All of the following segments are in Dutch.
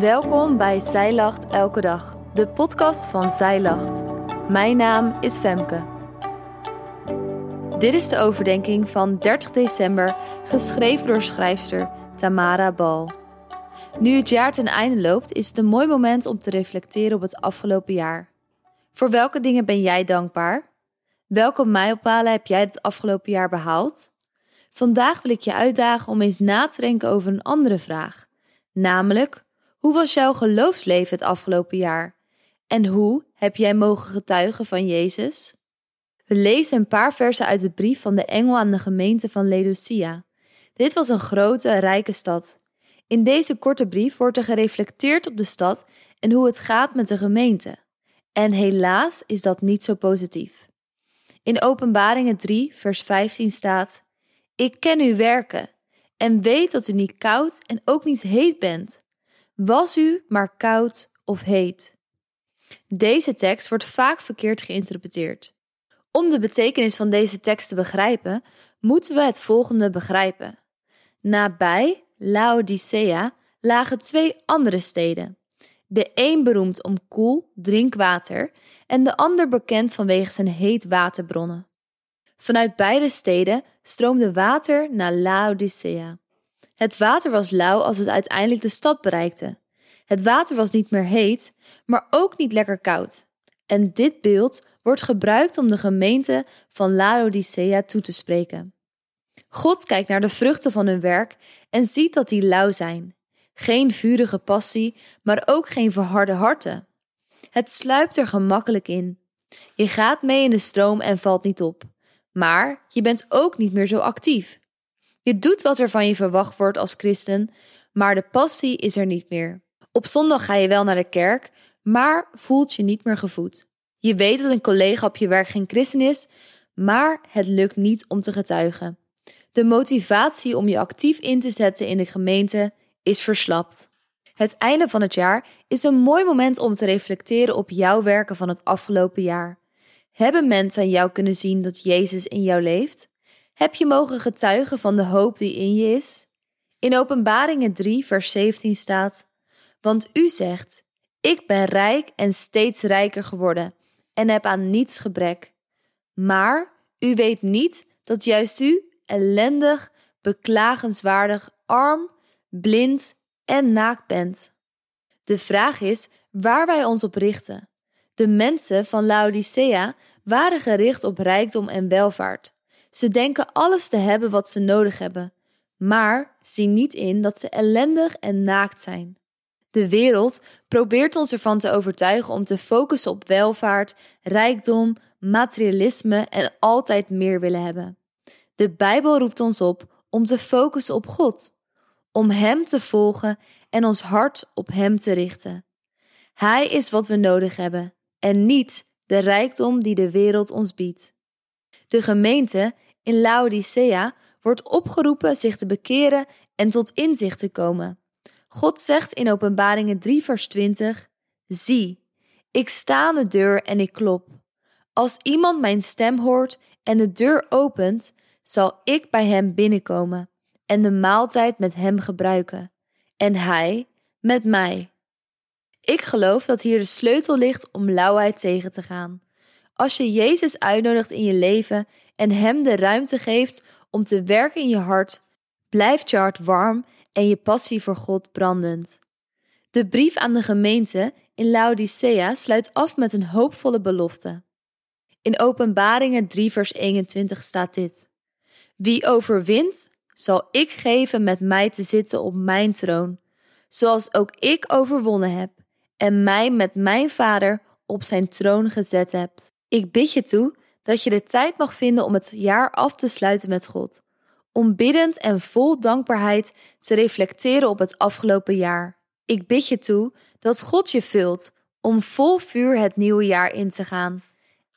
Welkom bij Zij Lacht Elke Dag, de podcast van Zij Lacht. Mijn naam is Femke. Dit is de overdenking van 30 december, geschreven door schrijfster Tamara Bal. Nu het jaar ten einde loopt, is het een mooi moment om te reflecteren op het afgelopen jaar. Voor welke dingen ben jij dankbaar? Welke mijlpalen heb jij het afgelopen jaar behaald? Vandaag wil ik je uitdagen om eens na te denken over een andere vraag, namelijk hoe was jouw geloofsleven het afgelopen jaar? En hoe heb jij mogen getuigen van Jezus? We lezen een paar versen uit de brief van de engel aan de gemeente van Laodicea. Dit was een grote, rijke stad. In deze korte brief wordt er gereflecteerd op de stad en hoe het gaat met de gemeente. En helaas is dat niet zo positief. In Openbaringen 3, vers 15 staat: Ik ken uw werken en weet dat u niet koud en ook niet heet bent. Was u maar koud of heet? Deze tekst wordt vaak verkeerd geïnterpreteerd. Om de betekenis van deze tekst te begrijpen, moeten we het volgende begrijpen. Nabij Laodicea lagen twee andere steden. De een beroemd om koel drinkwater en de ander bekend vanwege zijn heet waterbronnen. Vanuit beide steden stroomde water naar Laodicea. Het water was lauw als het uiteindelijk de stad bereikte. Het water was niet meer heet, maar ook niet lekker koud. En dit beeld wordt gebruikt om de gemeente van Laodicea toe te spreken. God kijkt naar de vruchten van hun werk en ziet dat die lauw zijn. Geen vurige passie, maar ook geen verharde harten. Het sluipt er gemakkelijk in. Je gaat mee in de stroom en valt niet op. Maar je bent ook niet meer zo actief. Je doet wat er van je verwacht wordt als christen, maar de passie is er niet meer. Op zondag ga je wel naar de kerk, maar voelt je niet meer gevoed. Je weet dat een collega op je werk geen christen is, maar het lukt niet om te getuigen. De motivatie om je actief in te zetten in de gemeente is verslapt. Het einde van het jaar is een mooi moment om te reflecteren op jouw werken van het afgelopen jaar. Hebben mensen aan jou kunnen zien dat Jezus in jou leeft? Heb je mogen getuigen van de hoop die in je is? In Openbaringen 3, vers 17 staat: Want u zegt: Ik ben rijk en steeds rijker geworden en heb aan niets gebrek. Maar u weet niet dat juist u ellendig, beklagenswaardig, arm, blind en naakt bent. De vraag is waar wij ons op richten. De mensen van Laodicea waren gericht op rijkdom en welvaart. Ze denken alles te hebben wat ze nodig hebben, maar zien niet in dat ze ellendig en naakt zijn. De wereld probeert ons ervan te overtuigen om te focussen op welvaart, rijkdom, materialisme en altijd meer willen hebben. De Bijbel roept ons op om te focussen op God, om Hem te volgen en ons hart op Hem te richten. Hij is wat we nodig hebben en niet de rijkdom die de wereld ons biedt. De gemeente in Laodicea wordt opgeroepen zich te bekeren en tot inzicht te komen. God zegt in Openbaringen 3, vers 20: Zie, ik sta aan de deur en ik klop. Als iemand mijn stem hoort en de deur opent, zal ik bij hem binnenkomen en de maaltijd met hem gebruiken, en hij met mij. Ik geloof dat hier de sleutel ligt om lauwheid tegen te gaan. Als je Jezus uitnodigt in je leven en Hem de ruimte geeft om te werken in je hart, blijft je hart warm en je passie voor God brandend. De brief aan de gemeente in Laodicea sluit af met een hoopvolle belofte. In Openbaringen 3, vers 21 staat dit: Wie overwint, zal ik geven met mij te zitten op mijn troon, zoals ook ik overwonnen heb en mij met mijn Vader op zijn troon gezet hebt. Ik bid je toe dat je de tijd mag vinden om het jaar af te sluiten met God, om biddend en vol dankbaarheid te reflecteren op het afgelopen jaar. Ik bid je toe dat God je vult om vol vuur het nieuwe jaar in te gaan.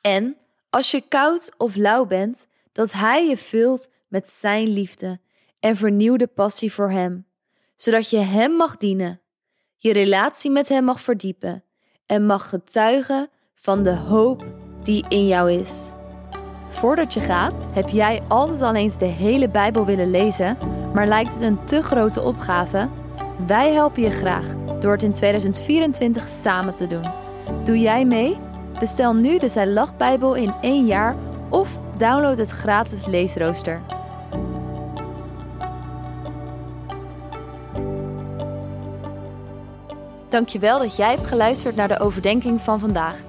En als je koud of lauw bent, dat Hij je vult met Zijn liefde en vernieuwde passie voor Hem, zodat je Hem mag dienen, je relatie met Hem mag verdiepen en mag getuigen van de hoop die in jou is. Voordat je gaat, heb jij altijd al eens de hele Bijbel willen lezen, maar lijkt het een te grote opgave? Wij helpen je graag door het in 2024 samen te doen. Doe jij mee? Bestel nu de Zij Lach Bijbel in één jaar of download het gratis leesrooster. Dankjewel dat jij hebt geluisterd naar de overdenking van vandaag.